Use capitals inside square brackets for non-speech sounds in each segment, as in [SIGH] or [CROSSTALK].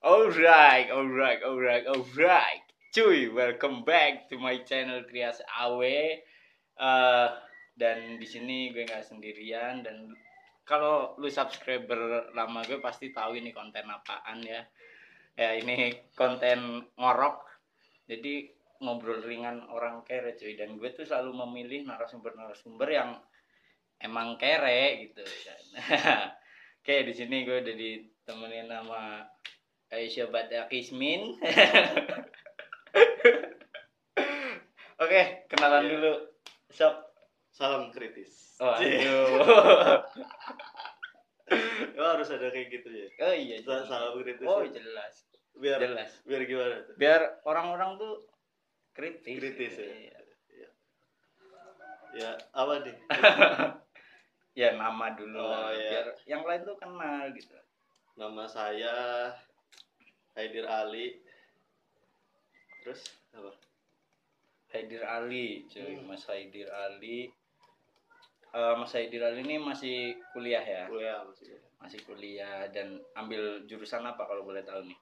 Alright, alright, alright, alright. Cuy, welcome back to my channel Krias Awe. Eh, dan di sini gue nggak sendirian dan kalau lu subscriber lama gue pasti tahu ini konten apaan ya. Ya ini konten ngorok. Jadi ngobrol ringan orang kere cuy dan gue tuh selalu memilih narasumber-narasumber yang emang kere gitu. [LAUGHS] Oke, di sini gue udah ditemenin sama Aisyah Bada Kismin. [LAUGHS] Oke, kenalan Iya. dulu. Sok. Salam kritis. Oh, aduh. Oh, harus ada kayak gitu ya. oh iya. Sa- jelas. Salam kritis. Oh, ya. jelas. biar Jelas. biar gimana tuh? Biar orang-orang tuh kritis. Kritis ya. Iya. Ya, apa nih? [LAUGHS] Ya nama dulu Oh, lah. iya. Biar yang lain tuh kenal gitu. Nama saya Haidir Ali. Terus apa? Haidir Ali, cuy. Hmm. Mas Haidir Ali. Eh, Mas Haidir Ali ini masih kuliah ya? Kuliah maksudnya. Masih kuliah dan ambil jurusan apa kalau boleh tahu nih?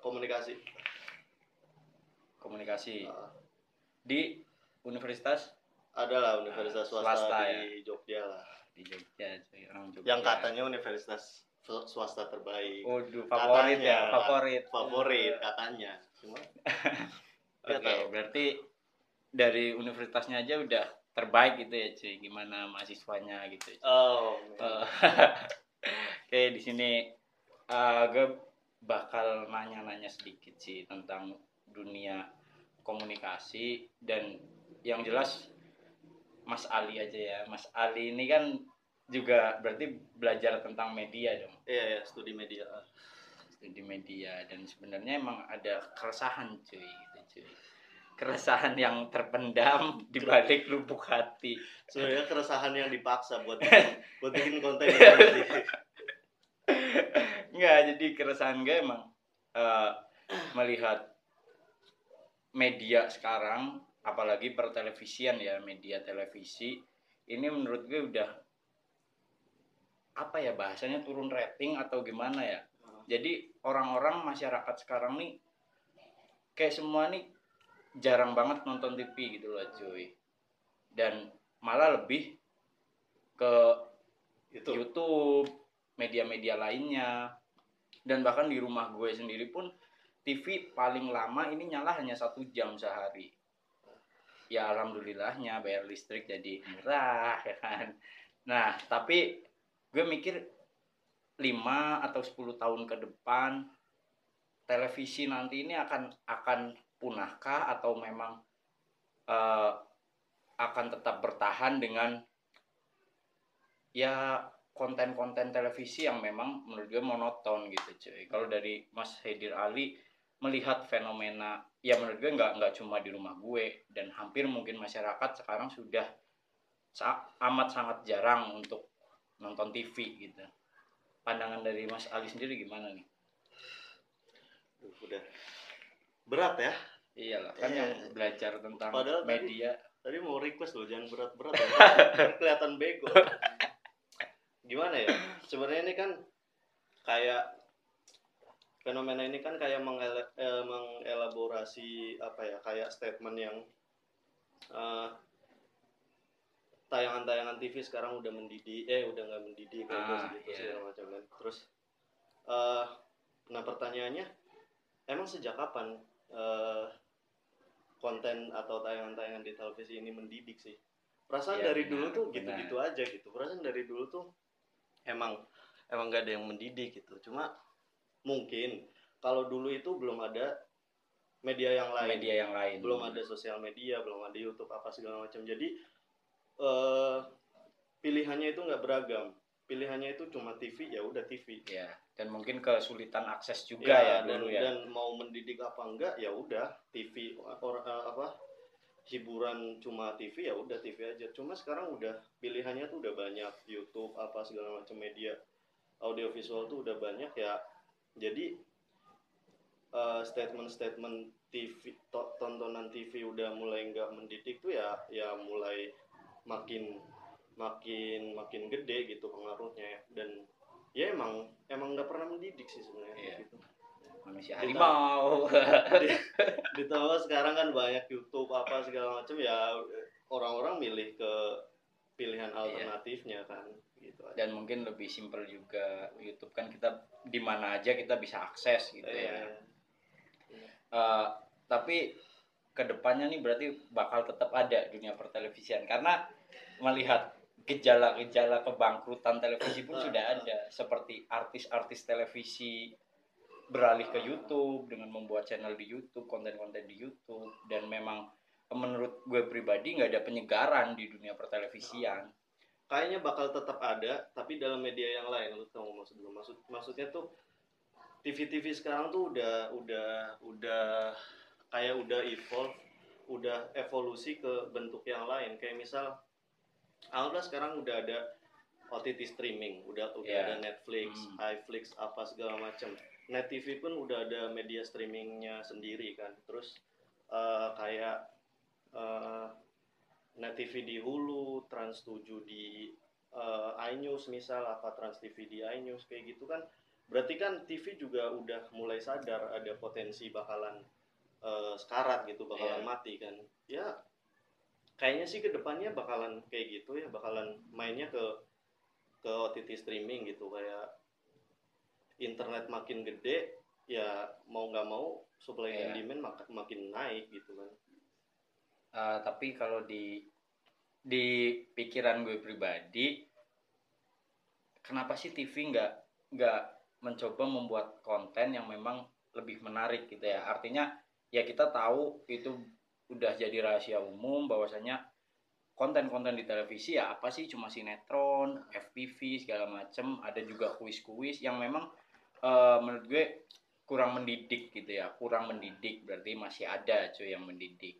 Komunikasi. Komunikasi. Ah, Di Universitas adalah universitas Ah, swasta, swasta, di Jogja lah. di Jogja, cuy. Orang Jogja. Yang katanya universitas swasta terbaik. Waduh, favorit Katanya. ya, favorit. Favorit katanya. Cuma [LAUGHS] Oke, tahu. berarti dari universitasnya aja udah terbaik gitu ya, cuy. Gimana mahasiswanya gitu. cuy. oh, Eh, [LAUGHS] Oke, di sini eh, gue bakal nanya-nanya sedikit sih tentang dunia komunikasi dan yang jelas Mas Ali aja ya. Mas Ali ini kan juga berarti belajar tentang media dong, iya ya, studi media. studi media dan sebenarnya emang ada keresahan cuy gitu cuy. Keresahan yang terpendam di balik lubuk hati. sebenarnya keresahan yang dipaksa buat [LAUGHS] buat bikin konten. Enggak, jadi keresahan gue emang eh, melihat media sekarang, apalagi pertelevisian ya, media televisi, ini menurut gue udah apa ya bahasanya turun rating atau gimana ya. Jadi orang-orang masyarakat sekarang nih kayak semua nih jarang banget nonton TV gitu loh cuy. Dan malah lebih ke itu YouTube, media-media lainnya, dan bahkan di rumah gue sendiri pun TV paling lama ini nyala hanya satu jam sehari. Ya alhamdulillahnya bayar listrik jadi murah [LAUGHS] ya kan. Nah tapi gue mikir 5 atau 10 tahun ke depan televisi nanti ini akan akan punahkah atau memang eh, akan tetap bertahan dengan ya konten-konten televisi yang memang menurut gue monoton gitu cuy. Kalau dari Mas Haidir Ali melihat fenomena ya menurut gue nggak nggak cuma di rumah gue dan hampir mungkin masyarakat sekarang sudah amat sangat jarang untuk nonton TV gitu. Pandangan dari Mas Ali sendiri gimana nih? Duh, udah. Berat ya? Iyalah kan Iya. yang belajar tentang Padahal tadi- media. tadi mau request loh jangan berat-berat ya. [LAUGHS] Kan kelihatan bego. Gimana ya? Sebenarnya ini kan kayak fenomena ini kan kayak mengele- eh, mengelaborasi apa ya? Kayak statement yang eh, tayangan-tayangan TV sekarang udah mendidih eh udah nggak mendidih kayak Ah, gitu iya. segala macam kan. Terus eh nah pertanyaannya emang sejak kapan eh, konten atau tayangan-tayangan di televisi ini mendidik sih? Perasaan Iya, dari benar, dulu tuh gitu-gitu aja gitu. Perasaan dari dulu tuh emang emang gak ada yang mendidik gitu. Cuma mungkin kalau dulu itu belum ada media yang lain. Media yang lain. Belum ada sosial media belum ada YouTube apa segala macam. Jadi eh pilihannya itu nggak beragam. Pilihannya itu cuma TV ya udah TV ya dan mungkin kesulitan akses juga ya, dan, dulu ya. dan mau mendidik apa enggak ya udah TV or, eh, apa hiburan cuma TV ya udah TV aja. Cuma sekarang udah pilihannya tuh udah banyak. YouTube apa segala macam media audiovisual tuh udah banyak ya. Jadi eh, statement-statement TV to- tontonan TV udah mulai nggak mendidik tuh ya ya mulai makin makin makin gede gitu pengaruhnya ya. dan ya emang emang nggak pernah mendidik sih sebenarnya Iya. gitu manusia harimau ditambah sekarang kan banyak YouTube apa segala macam ya orang-orang milih ke pilihan alternatifnya kan gitu aja. dan mungkin lebih simpel juga YouTube kan kita di mana aja kita bisa akses gitu ya Iya. Eh, tapi ke depannya nih berarti bakal tetap ada dunia pertelevisian. Karena melihat gejala-gejala kebangkrutan televisi pun Ah, sudah ah. ada. Seperti artis-artis televisi beralih ke YouTube dengan membuat channel di YouTube konten-konten di YouTube. Dan memang menurut gue pribadi nggak ada penyegaran di dunia pertelevisian. Kayaknya bakal tetap ada tapi dalam media yang lain lu nggak maksud gue maksud maksudnya tuh TV-TV sekarang tuh udah udah udah kayak udah evolve udah evolusi ke bentuk yang lain kayak misal anggaplah sekarang udah ada OTT streaming udah udah Iya. ada Netflix, Hmm. iFlix apa segala macam Net TV pun udah ada media streamingnya sendiri kan terus eh, kayak eh, Net TV di Hulu, Trans 7 di eh, iNews misal apa Trans TV di iNews kayak gitu kan berarti kan TV juga udah mulai sadar ada potensi bakalan eh, sekarat gitu bakalan Iya. mati kan ya kayaknya sih ke depannya bakalan kayak gitu ya bakalan mainnya ke ke OTT streaming gitu kayak internet makin gede ya mau nggak mau supply Iya. and demand mak- makin naik gitu kan Eh, tapi kalau di di pikiran gue pribadi kenapa sih TV nggak nggak mencoba membuat konten yang memang lebih menarik gitu ya artinya ya kita tahu itu udah jadi rahasia umum bahwasanya konten-konten di televisi ya apa sih? Cuma sinetron, FPV segala macem. Ada juga kuis-kuis yang memang eh, menurut gue kurang mendidik gitu ya. Kurang mendidik berarti masih ada cuy yang mendidik.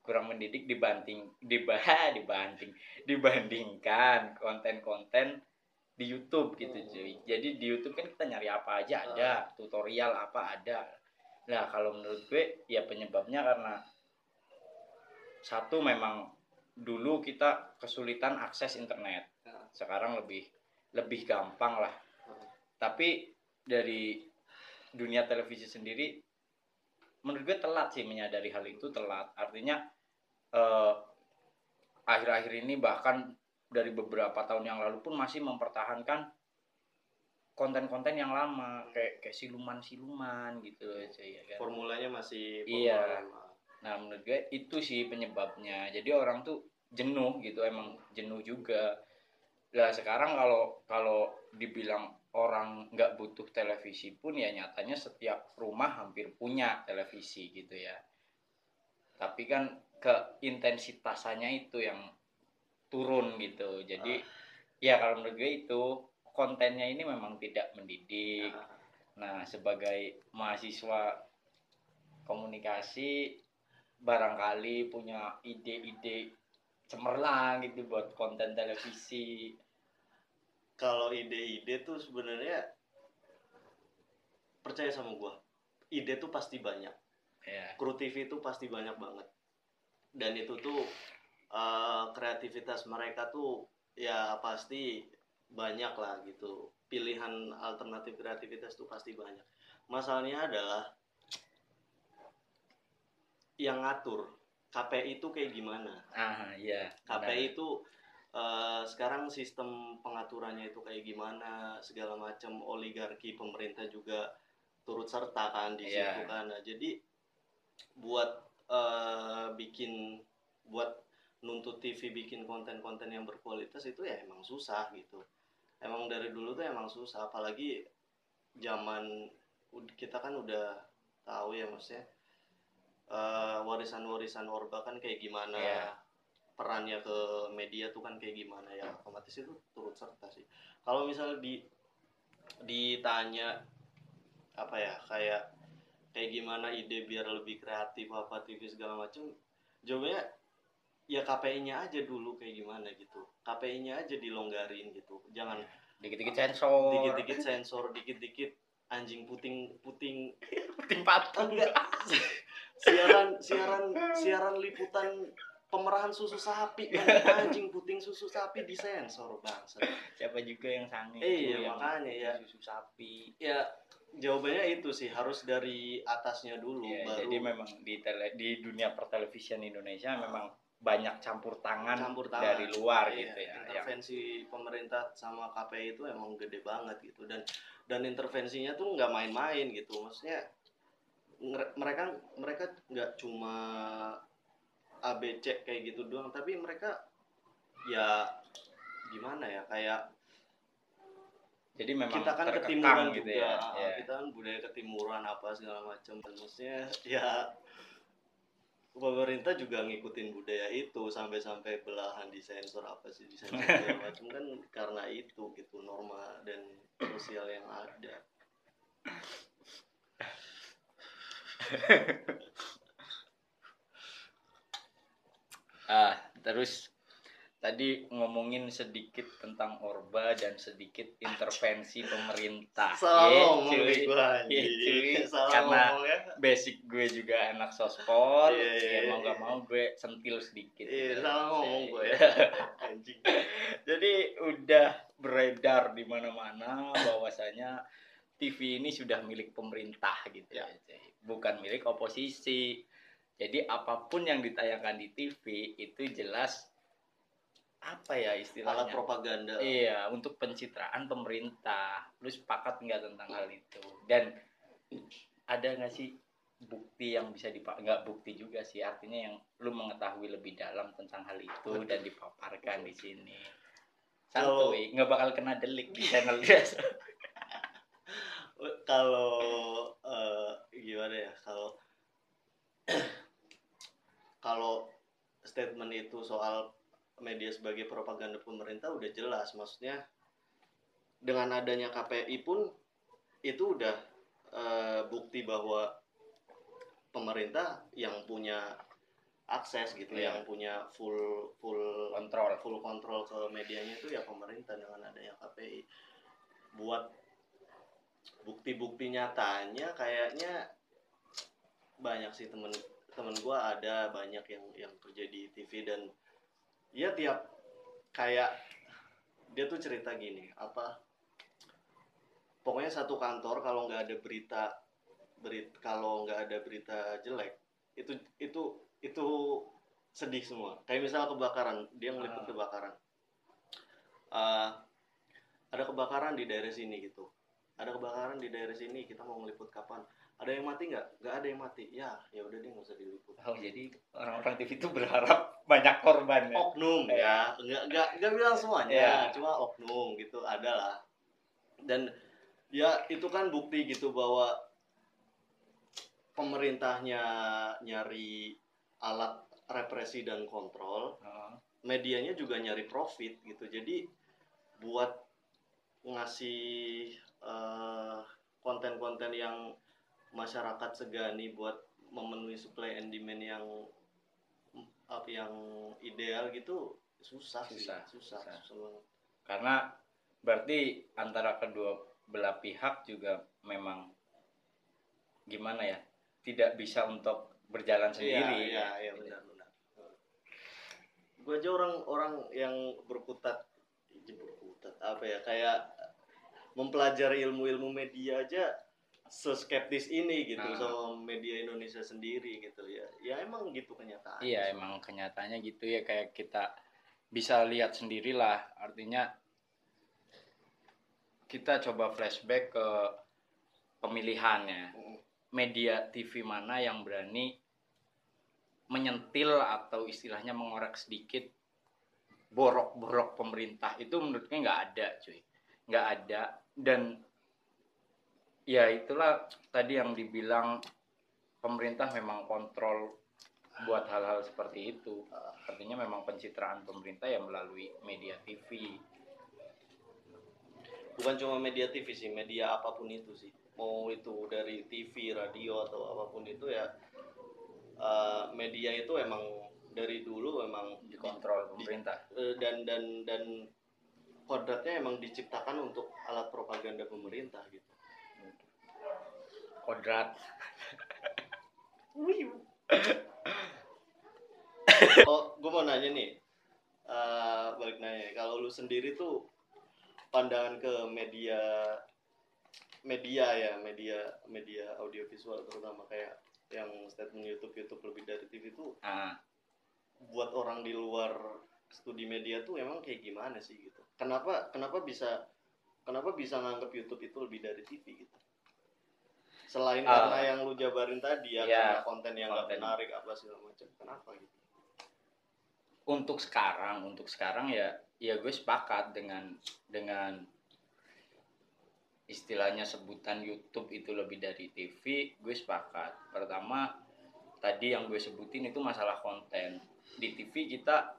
Kurang mendidik dibanding dibah [LAUGHS] dibanding dibandingkan konten-konten di YouTube gitu cuy. Jadi di YouTube kan kita nyari apa aja ada, tutorial apa ada. Nah, kalau menurut gue ya penyebabnya karena satu memang dulu kita kesulitan akses internet. Ya. Sekarang lebih lebih gampang lah. Tapi dari dunia televisi sendiri menurut gue telat sih menyadari hal itu telat. Artinya eh, akhir-akhir ini bahkan dari beberapa tahun yang lalu pun masih mempertahankan konten-konten yang lama kayak kayak siluman-siluman gitu loh cuy ya kan. formulanya masih Iya. formula lama. Nah menurut gue itu sih penyebabnya. Jadi orang tuh jenuh gitu emang jenuh juga. Lah sekarang kalau kalau dibilang orang nggak butuh televisi pun ya nyatanya setiap rumah hampir punya televisi gitu ya. Tapi kan keintensitasnya itu yang turun gitu. Jadi ya kalau menurut gue itu kontennya ini memang tidak mendidik. Nah, Nah, sebagai mahasiswa komunikasi barangkali punya ide-ide cemerlang gitu buat konten televisi. kalau ide-ide tuh sebenarnya percaya sama gua ide tuh pasti banyak Ya. kru TV itu pasti banyak banget dan itu tuh eh, kreativitas mereka tuh ya pasti banyak lah gitu. Pilihan alternatif kreativitas tuh pasti banyak. Masalahnya adalah yang ngatur KPI itu kayak gimana? Ah, iya. KPI itu eh, sekarang sistem pengaturannya itu kayak gimana segala macam oligarki pemerintah juga turut serta kan di Iya. situ kan. Nah, jadi buat eh, bikin buat nuntut TV bikin konten-konten yang berkualitas itu ya emang susah gitu emang dari dulu tuh emang susah apalagi zaman kita kan udah tahu ya maksudnya eh, warisan-warisan Orba kan kayak gimana Iya. perannya ke media tuh kan kayak gimana ya otomatis itu turut serta sih kalau misalnya di ditanya apa ya kayak kayak gimana ide biar lebih kreatif apa TV segala macem jawabannya ya KPI-nya aja dulu kayak gimana gitu KPI-nya aja dilonggarin gitu jangan Dikit-dikit sensor. dikit-dikit sensor dikit-dikit anjing puting puting [LAUGHS] Puting patung. enggak [LAUGHS] siaran siaran siaran liputan pemerahan susu sapi anjing puting susu sapi disensor bangsa Siapa juga yang sange Iya, yang makanya ya. susu sapi. ya jawabannya itu sih harus dari atasnya dulu Iya, baru jadi memang di tele, di dunia pertelevisian Indonesia memang banyak campur tangan, campur tangan dari luar Iya, gitu ya. Yang, intervensi pemerintah sama KPI itu emang gede banget gitu dan dan intervensinya tuh nggak main-main gitu maksudnya mereka mereka nggak cuma ABC kayak gitu doang tapi mereka ya gimana ya kayak jadi memang kita kan ketimuran gitu juga ya. ah, Iya. kita kan budaya ketimuran apa segala macam maksudnya ya pemerintah juga ngikutin budaya itu sampai-sampai belahan disensor apa sih disensor segala [LAUGHS] macam kan karena itu gitu norma dan sosial yang ada. [LAUGHS] Ah, terus tadi ngomongin sedikit tentang Orba dan sedikit intervensi pemerintah. [LAUGHS] salah Ye, ngomong cuy. gua Iya, cuy. salah Karena ngomong ya basic gue juga anak sospol, Iya, iya, ya mau iya. gak mau gue sentil sedikit. iya gitu. salah ngomong gua ya [LAUGHS] anjing Jadi udah beredar di mana-mana bahwasanya TV ini sudah milik pemerintah gitu ya. Bukan milik oposisi. Jadi apa pun yang ditayangkan di TV itu jelas apa ya alat istilahnya? propaganda Iya, untuk pencitraan pemerintah. Lu sepakat nggak tentang hal itu? Dan ada nggak sih bukti yang bisa dipakai? Nggak bukti juga sih, artinya yang lu mengetahui lebih dalam tentang hal itu dan dipaparkan di sini. Kalau- Santuy, nggak bakal kena delik di channel biasa. [LAUGHS] kalau eh, gimana ya kalau [CLEARS THROAT] kalau statement itu soal media sebagai propaganda pemerintah udah jelas maksudnya dengan adanya KPI pun itu udah eh, bukti bahwa pemerintah yang punya akses gitu Iya. yang punya full full Kontrol. full kontrol ke medianya itu ya pemerintah dengan adanya KPI buat bukti-bukti nyatanya kayaknya banyak sih temen temen gua ada banyak yang yang kerja di TV dan ya tiap kayak dia tuh cerita gini apa pokoknya satu kantor kalau nggak ada berita berit kalau nggak ada berita jelek itu itu itu sedih semua. Kayak misal kebakaran dia ngeliput Ah. kebakaran. Eh, ada kebakaran di daerah sini gitu. Ada kebakaran di daerah sini kita mau ngeliput kapan ada yang mati nggak? Nggak ada yang mati. Ya ya udah deh nggak usah diliput. Oh, jadi orang-orang TV itu berharap banyak korban ya. oknum ya. Nggak nggak nggak bilang semuanya. Iya. cuma oknum gitu ada lah. Dan ya itu kan bukti gitu bahwa pemerintahnya nyari alat represi dan kontrol. Medianya juga nyari profit gitu. Jadi buat ngasih eh, konten-konten yang masyarakat segani buat memenuhi supply and demand yang apa yang ideal gitu susah sih Susah, susah, susah. susah banget. Karena berarti antara kedua belah pihak juga memang gimana ya? Tidak bisa untuk berjalan sendiri. iya iya benar benar gue aja orang orang yang berkutat berkutat apa ya kayak mempelajari ilmu-ilmu media aja seskeptis ini gitu Ah. sama media Indonesia sendiri gitu ya. Ya emang gitu kenyataan Iya emang kenyataannya gitu ya kayak kita bisa lihat sendirilah. Artinya kita coba flashback ke pemilihannya. Media TV mana yang berani menyentil atau istilahnya mengorek sedikit borok-borok pemerintah itu menurutnya nggak ada cuy. Nggak ada. Dan ya itulah tadi yang dibilang pemerintah memang kontrol buat hal-hal seperti itu. Artinya memang pencitraan pemerintah ya melalui media TV bukan cuma media TV sih media apa pun itu sih. Mau itu dari TV radio atau apa pun itu ya eh, media itu emang dari dulu emang dikontrol pemerintah. eh, dan dan dan kodratnya emang diciptakan untuk alat propaganda pemerintah gitu kodrat. Oh gue mau nanya nih. Eh, balik nanya. Kalau lu sendiri tuh pandangan ke media media ya media media audiovisual terutama kayak yang statement YouTube YouTube lebih dari TV itu ah. buat orang di luar studi media tuh emang kayak gimana sih gitu? Kenapa kenapa bisa kenapa bisa nganggap YouTube itu lebih dari TV gitu selain Ah. karena yang lu jabarin tadi ya Iya, karena konten yang nggak menarik apa segala macam kenapa gitu? Untuk sekarang untuk sekarang ya ya gue sepakat dengan dengan istilahnya sebutan YouTube itu lebih dari TV gue sepakat. Pertama tadi yang gue sebutin itu masalah konten. Di TV kita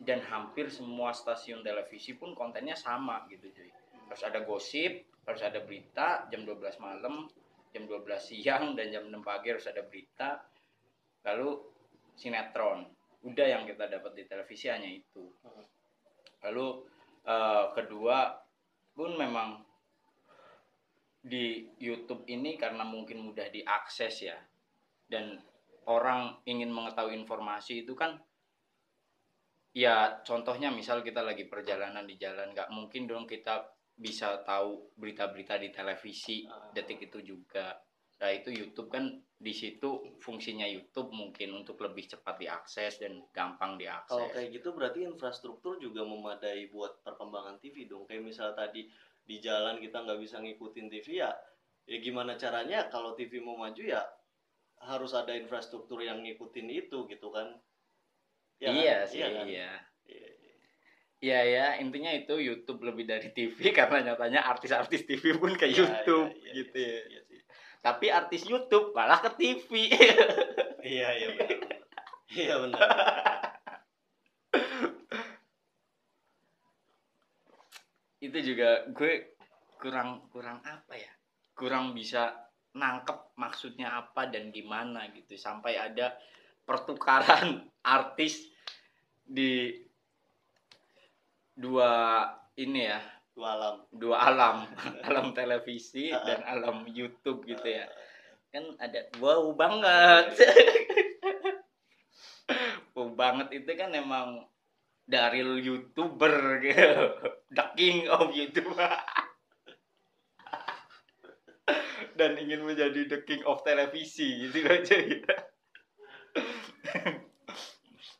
dan hampir semua stasiun televisi pun kontennya sama gitu cuy. Harus ada gosip harus ada berita jam 12 malam jam 12 siang dan jam 6 pagi harus ada berita. Lalu sinetron. Udah yang kita dapat di televisi hanya itu. Lalu eh, kedua pun memang di YouTube ini karena mungkin mudah diakses ya. Dan orang ingin mengetahui informasi itu kan ya contohnya misal kita lagi perjalanan di jalan nggak mungkin dong kita bisa tahu berita-berita di televisi Ah. detik itu juga nah itu YouTube kan di situ fungsinya YouTube mungkin untuk lebih cepat diakses dan gampang diakses Kalau kayak gitu berarti infrastruktur juga memadai buat perkembangan TV dong. Kayak misal tadi di jalan kita nggak bisa ngikutin TV ya, ya gimana caranya kalau TV mau maju ya harus ada infrastruktur yang ngikutin itu gitu kan? Ya kan? iya sih Iya kan? iya. Iya ya, intinya itu YouTube lebih dari TV [LAUGHS] karena nyatanya artis-artis TV pun ke Iya, YouTube iya, iya, gitu iya, ya. Iya sih. Tapi artis YouTube malah ke TV. [LAUGHS] Iya iya benar. Iya benar. [LAUGHS] itu juga gue kurang kurang apa ya? Kurang bisa nangkep maksudnya apa dan gimana gitu sampai ada pertukaran artis di dua ini ya. Dua alam. dua alam. [LAUGHS] Alam televisi [LAUGHS] dan alam YouTube gitu ya. [LAUGHS] Kan ada wow banget. Wow banget itu kan emang dari youtuber gitu. The king of YouTube. Dan ingin menjadi the king of televisi gitu aja gitu.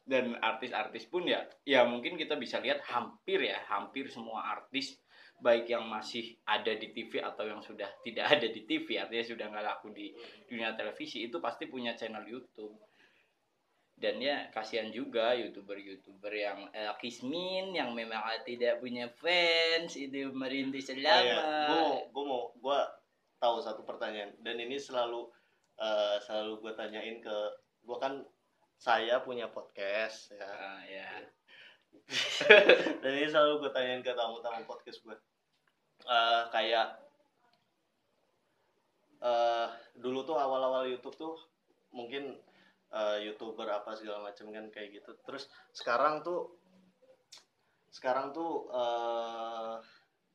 Dan artis-artis pun ya ya mungkin kita bisa lihat hampir ya hampir semua artis baik yang masih ada di TV atau yang sudah [LAUGHS] tidak ada di TV artinya sudah nggak laku di dunia televisi itu pasti punya channel YouTube. Dan ya kasihan juga youtuber-youtuber yang eh, kismin yang memang tidak punya fans itu merintis Oh, selama. Iya. Gue mau, gue mau, gue tahu satu pertanyaan. Dan ini selalu eh, selalu gue tanyain ke gue kan saya punya podcast ya. Ah, ya [LAUGHS] dan ini selalu gue tanyain ke tamu-tamu podcast gue Eh, kayak eh dulu tuh awal-awal YouTube tuh mungkin eh, youtuber apa segala macam kan kayak gitu. Terus sekarang tuh sekarang tuh eh,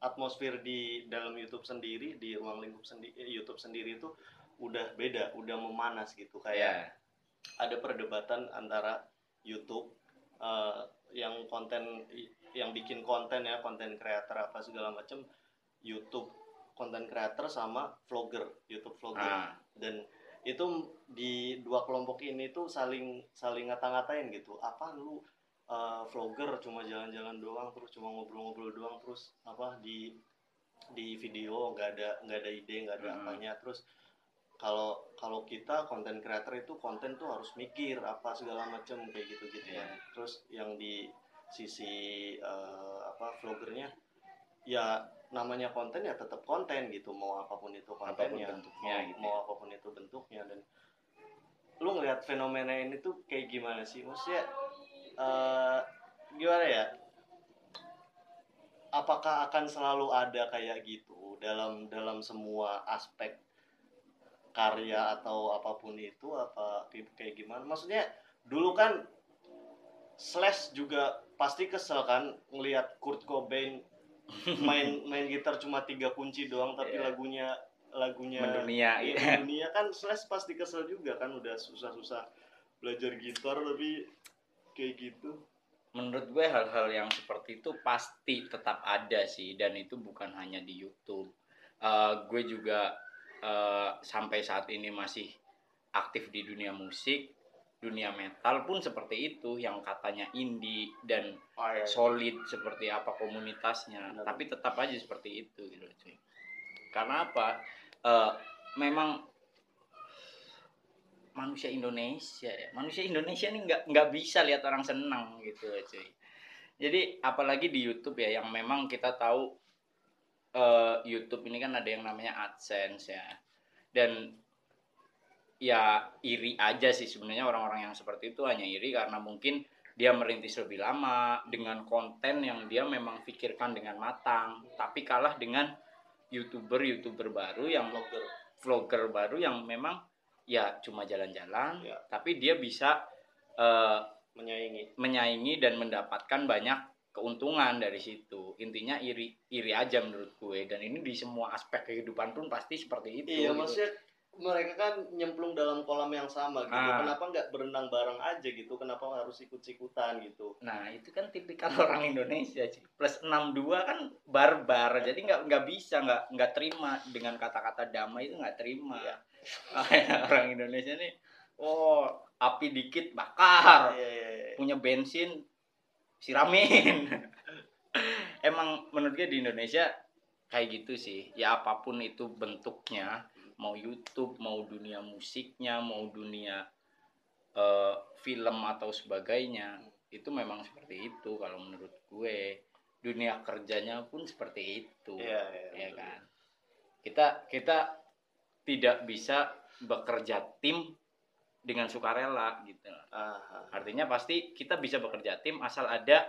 atmosfer di dalam YouTube sendiri di ruang lingkup sendiri YouTube sendiri tuh udah beda udah memanas gitu kayak ya ada perdebatan antara YouTube eh, yang konten yang bikin konten ya konten creator apa segala macam YouTube konten creator sama vlogger YouTube vlogger. Ah, dan itu di dua kelompok ini tuh saling saling ngata-ngatain gitu. Apa lu eh, vlogger cuma jalan-jalan doang terus cuma ngobrol-ngobrol doang terus apa di di video nggak ada nggak ada ide nggak ada Mhm. apanya terus kalau kalau kita konten creator itu konten tuh harus mikir apa segala macam kayak gitu gitu Iya. kan. Terus yang di sisi eh, apa vloggernya ya namanya konten ya tetap konten gitu. Mau apa pun itu kontennya bentuknya mau, gitu mau apa pun itu bentuknya. Dan lu ngelihat fenomena ini tuh kayak gimana sih? Maksudnya eh gimana ya? Apakah akan selalu ada kayak gitu dalam dalam semua aspek karya atau apa pun itu apa kayak gimana. Maksudnya dulu kan Slash juga pasti kesel kan ngelihat Kurt Cobain main [LAUGHS] main gitar cuma tiga kunci doang tapi Iya. lagunya lagunya mendunia dunia kan Slash pasti kesel juga kan udah susah-susah belajar gitar tapi kayak gitu. Menurut gue hal-hal yang seperti itu pasti tetap ada sih dan itu bukan hanya di YouTube. Eh, gue juga eh, sampai saat ini masih aktif di dunia musik dunia metal pun seperti itu yang katanya indie dan Oh, iya. solid seperti apa komunitasnya. Benar. tapi tetap aja seperti itu gitu cuy. Karena apa? Eh, memang manusia Indonesia ya. Manusia Indonesia nih nggak nggak bisa lihat orang senang gitu cuy. Jadi apalagi di YouTube ya yang memang kita tahu eh, YouTube ini kan ada yang namanya AdSense ya dan ya iri aja sih sebenarnya orang-orang yang seperti itu hanya iri karena mungkin dia merintis lebih lama dengan konten yang dia memang pikirkan dengan matang tapi kalah dengan youtuber-youtuber baru yang Vlogger. vlogger baru yang memang ya cuma jalan-jalan Ya. tapi dia bisa eh, menyaingi menyaingi dan mendapatkan banyak keuntungan dari situ intinya iri iri aja menurut gue dan ini di semua aspek kehidupan pun pasti seperti itu iya gitu. maksudnya mereka kan nyemplung dalam kolam yang sama gitu Ah. kenapa nggak berenang bareng aja gitu kenapa harus ikut-ikutan gitu Nah itu kan tipikal [LAUGHS] orang Indonesia sih. Plus 62 kan barbar, jadi nggak nggak bisa nggak nggak terima dengan kata-kata damai itu nggak terima. Iya. [LAUGHS] Orang Indonesia nih, oh api dikit bakar, Iya, iya, iya. punya bensin siramin. [LAUGHS] Emang menurut gue di Indonesia kayak gitu sih. Ya apa pun itu bentuknya, mau YouTube, mau dunia musiknya, mau dunia eh, film atau sebagainya itu memang seperti itu kalau menurut gue dunia kerjanya pun seperti itu Iya, iya, ya betul. kan kita kita tidak bisa bekerja tim dengan sukarela gitu. Ah, ah. artinya pasti kita bisa bekerja tim asal ada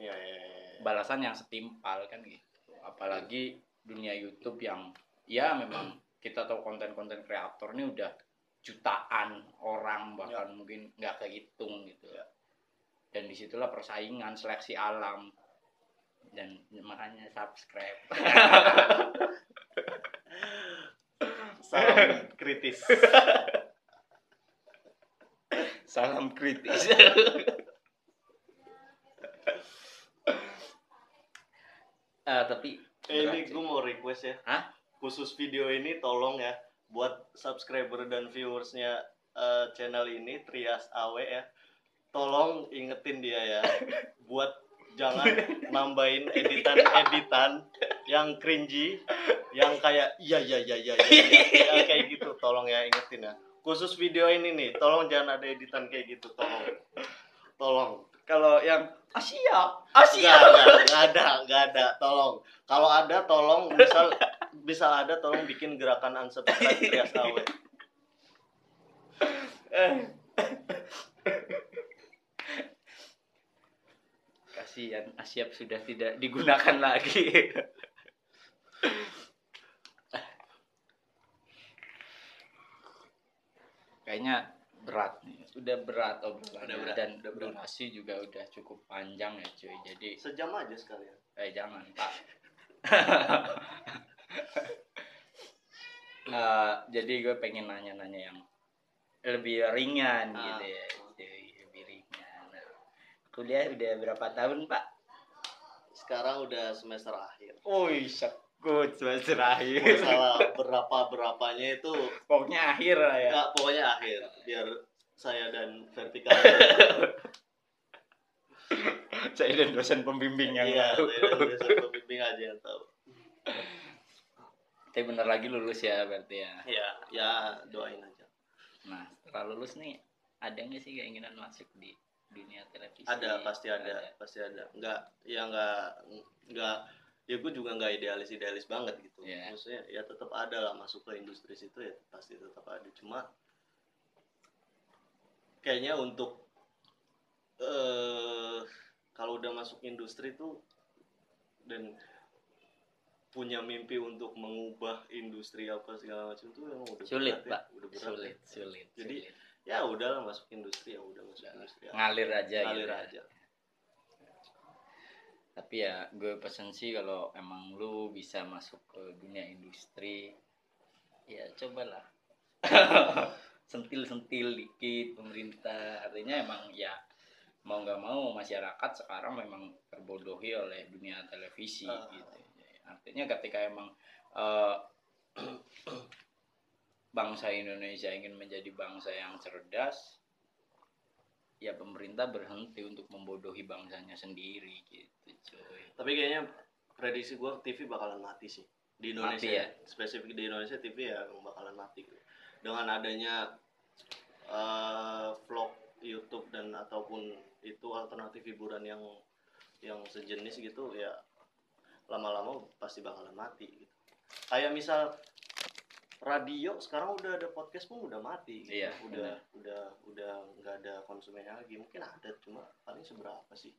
Iya, iya, iya. balasan yang setimpal kan gitu. Apalagi dunia YouTube yang ya memang kita tahu konten-konten kreator ini udah jutaan orang bahkan mungkin nggak kehitung gitu. Ya. dan di situlah persaingan seleksi alam. Dan makanya subscribe. [LAUGHS] Salam kritis [LAUGHS] salam kritis Eh, tapi Eh, ini gue mau request ya. Hah? Khusus video ini tolong ya buat subscriber dan viewersnya eh, channel ini Trias Awe ya. Tolong ingetin dia ya buat jangan [LAUGHS] nambahin editan-editan yang cringy, yang kayak iya iya iya iya iya iya, ya, kayak gitu. Tolong ya ingetin ya. Khusus video ini nih, tolong jangan ada editan kayak gitu, tolong. [LAUGHS] Tolong. kalau yang ah siap ah Nggak, siap nggak, [LAUGHS] ada, nggak ada. Tolong. Kalau ada, tolong misal [LAUGHS] bisa ada, tolong bikin gerakan unsubscribe Trias Awe. kasihan Asyap sudah tidak digunakan lagi kayaknya berat nih udah berat obrolannya Udah berat, dan udah berat. durasi juga udah cukup panjang ya cuy jadi Sejam aja sekalian. eh jangan pak [LAUGHS] Eh, jadi gue pengen nanya-nanya yang lebih ringan Ah. gitu ya cuy lebih ringan Nah, kuliah udah berapa tahun pak Sekarang udah semester akhir. Wih, sekut semester akhir. Masalah berapa-berapanya itu Pokoknya akhir lah ya. nggak pokoknya akhir. Biar saya dan vertikal. [LAUGHS] Saya dan dosen pembimbing yang Iya, tahu. saya dan dosen pembimbing aja yang tahu. Tapi bener lagi lulus ya berarti ya. Ya, ya doain aja. Nah, setelah lulus nih ada nggak sih keinginan masuk di dunia televisi? Ada, pasti ada, pasti ada. Nggak, ya nggak, nggak, ya gue juga nggak idealis idealis banget gitu. Iya. Maksudnya ya tetap ada lah masuk ke industri situ ya pasti tetap ada. Cuma kayaknya untuk eh kalau udah masuk industri tuh dan punya mimpi untuk mengubah industri apa segala macam tuh emang udah Sulit, berat ya, Pak. udah berat Sulit, ya. sulit. Jadi, sulit. ya udahlah masuk industri ya udah masuk Udah. industri ya. ngalir aja ngalir gitu. aja Tapi ya gue pesen sih kalau emang lu bisa masuk ke dunia industri ya cobalah. [LAUGHS] sentil-sentil dikit pemerintah artinya emang ya mau nggak mau masyarakat sekarang memang terbodohi oleh dunia televisi Ah. gitu artinya ketika emang eh, [CLEARS THROAT] bangsa Indonesia ingin menjadi bangsa yang cerdas ya pemerintah berhenti untuk membodohi bangsanya sendiri gitu cuy tapi kayaknya prediksi gue TV bakalan mati sih di Indonesia Mati ya? spesifik di Indonesia TV ya bakalan mati gitu. dengan adanya eh, vlog YouTube dan ataupun itu alternatif hiburan yang yang sejenis gitu ya lama-lama pasti bakalan mati gitu. kayak misal radio sekarang udah ada podcast pun udah mati. Gitu. Iya, udah udah udah nggak ada konsumennya lagi. Mungkin ada cuma paling seberapa sih?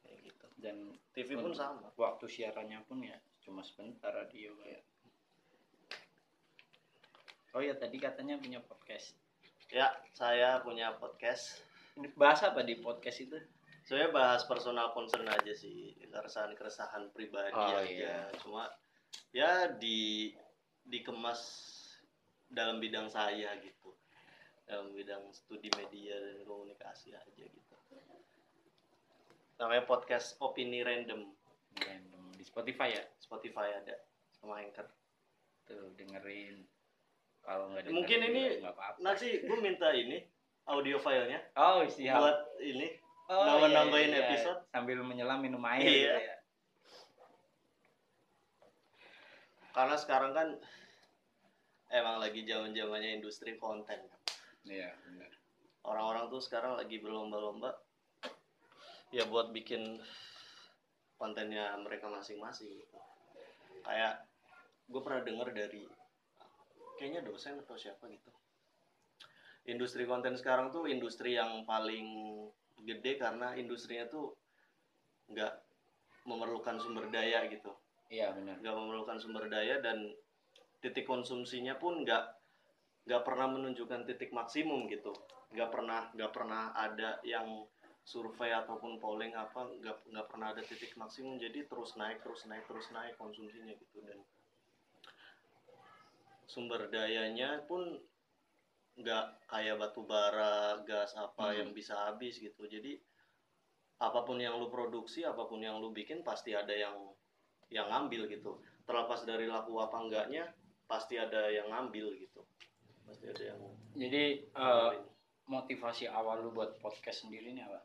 Kayak gitu. Dan TV pun sama. waktu siarannya pun ya cuma sebentar radio kayak. Oh ya tadi katanya punya podcast. Ya, saya punya podcast. Ini bahas apa di podcast itu? Saya bahas personal concern aja sih, keresahan-keresahan pribadi Oh, aja. iya. Cuma ya di dikemas dalam bidang saya gitu. Dalam bidang studi media dan komunikasi aja gitu. Namanya podcast Opini Random. random di Spotify ya Spotify ada sama Anchor. tuh dengerin kalau nggak Mungkin ini nggak apa-apa Nanti gue minta ini audio filenya oh siap buat ini oh, nambah-nambahin episode. sambil menyelam minum air Iya. gitu ya. Karena sekarang kan emang lagi zaman zamannya industri konten iya benar. Orang-orang tuh sekarang lagi berlomba-lomba ya buat bikin kontennya mereka masing-masing gitu. kayak gue pernah dengar dari kayaknya dosen atau siapa gitu. Industri konten sekarang tuh industri yang paling gede karena industrinya tuh nggak memerlukan sumber daya gitu iya benar. Nggak memerlukan sumber daya dan titik konsumsinya pun nggak nggak pernah menunjukkan titik maksimum gitu. Nggak pernah nggak pernah ada yang survei ataupun polling apa nggak nggak pernah ada titik maksimum. Jadi terus naik terus naik terus naik konsumsinya gitu. Dan sumber dayanya pun nggak kayak batu bara gas apa Hmm. yang bisa habis gitu. Jadi apa pun yang lu produksi apa pun yang lu bikin pasti ada yang yang ngambil gitu. Terlepas dari laku apa enggaknya pasti ada yang ngambil gitu. Pasti ada yang jadi ngambilin. motivasi awal lu buat podcast sendiri ini apa?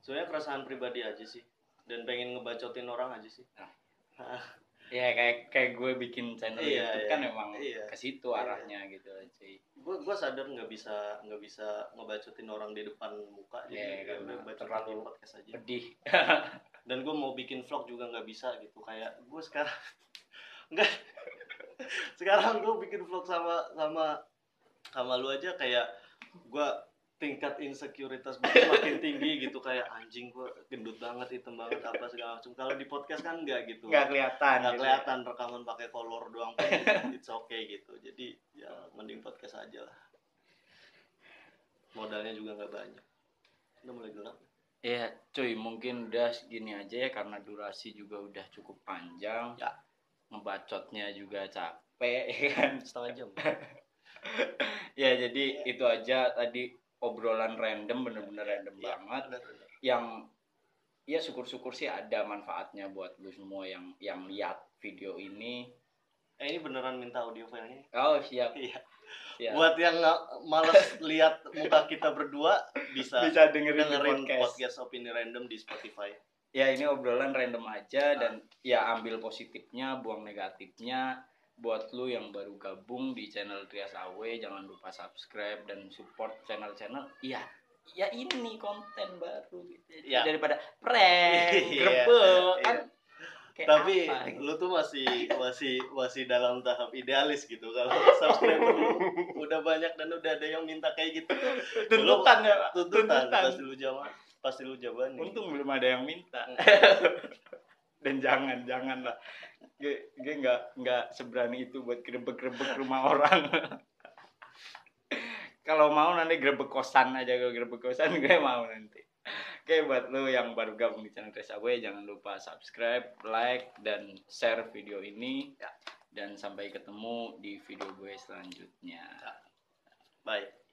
Sebenarnya keresahan pribadi aja sih. Dan pengen ngebacotin orang aja sih. Ya kayak kayak gue bikin channel Iya, YouTube iya. kan emang Iya. ke situ Iya. arahnya gitu cuy gue gue sadar nggak bisa nggak bisa ngebacotin orang di depan muka Iya, jadi ya bacotin terlalu podcast aja. pedih [LAUGHS] dan gue mau bikin vlog juga nggak bisa gitu. Kayak gue sekarang [LAUGHS] nggak. Sekarang gue bikin vlog sama sama sama lu aja kayak gue tingkat insekuritas gue makin [LAUGHS] tinggi gitu. Kayak anjing gue gendut banget hitam banget apa segala macam kalau di podcast kan nggak gitu. Nggak kelihatan nggak gitu. kelihatan rekaman pakai kolor doang pun [LAUGHS] it's okay gitu. Jadi ya mending podcast aja lah. Modalnya juga nggak banyak. Udah mulai gelap ya cuy mungkin udah segini aja ya karena durasi juga udah cukup panjang. Ya. ngebacotnya juga capek [LAUGHS] ya kan? Setengah jam. [LAUGHS] Ya jadi itu aja tadi obrolan random bener-bener random Ya, banget. benar. yang ya syukur-syukur sih ada manfaatnya buat lu semua yang yang lihat video ini eh ini beneran minta audio filenya oh siap. Iya. Siap. Buat yang nggak males [LAUGHS] lihat muka kita berdua bisa, bisa dengerin, dengerin podcast. podcast. opini random di Spotify. Ya ini obrolan random aja dan ya ambil positifnya buang negatifnya. Buat lu yang baru gabung di channel Trias Awe jangan lupa subscribe dan support channel-channel. Ya ya ini konten baru gitu Ya. daripada prank [LAUGHS] Iya, grebek kan? Iya. Kayak tapi apa gitu. lu tuh masih masih masih dalam tahap idealis gitu kalau [LAUGHS] subscriber lu udah banyak dan udah ada yang minta kayak gitu. Tuntutan ya Pak. tuntutan pasti lu jawab pasti lu jawaban untung belum ada yang minta. [LAUGHS] Dan jangan jangan lah gue gue nggak nggak seberani itu buat grebek-grebek rumah orang. [LAUGHS] Kalau mau nanti grebek kosan aja kalau grebek kosan gue mau nanti oke buat lo yang baru gabung di channel Chris Awe jangan lupa subscribe like dan share video ini. Ya. dan sampai ketemu di video gue selanjutnya. Bye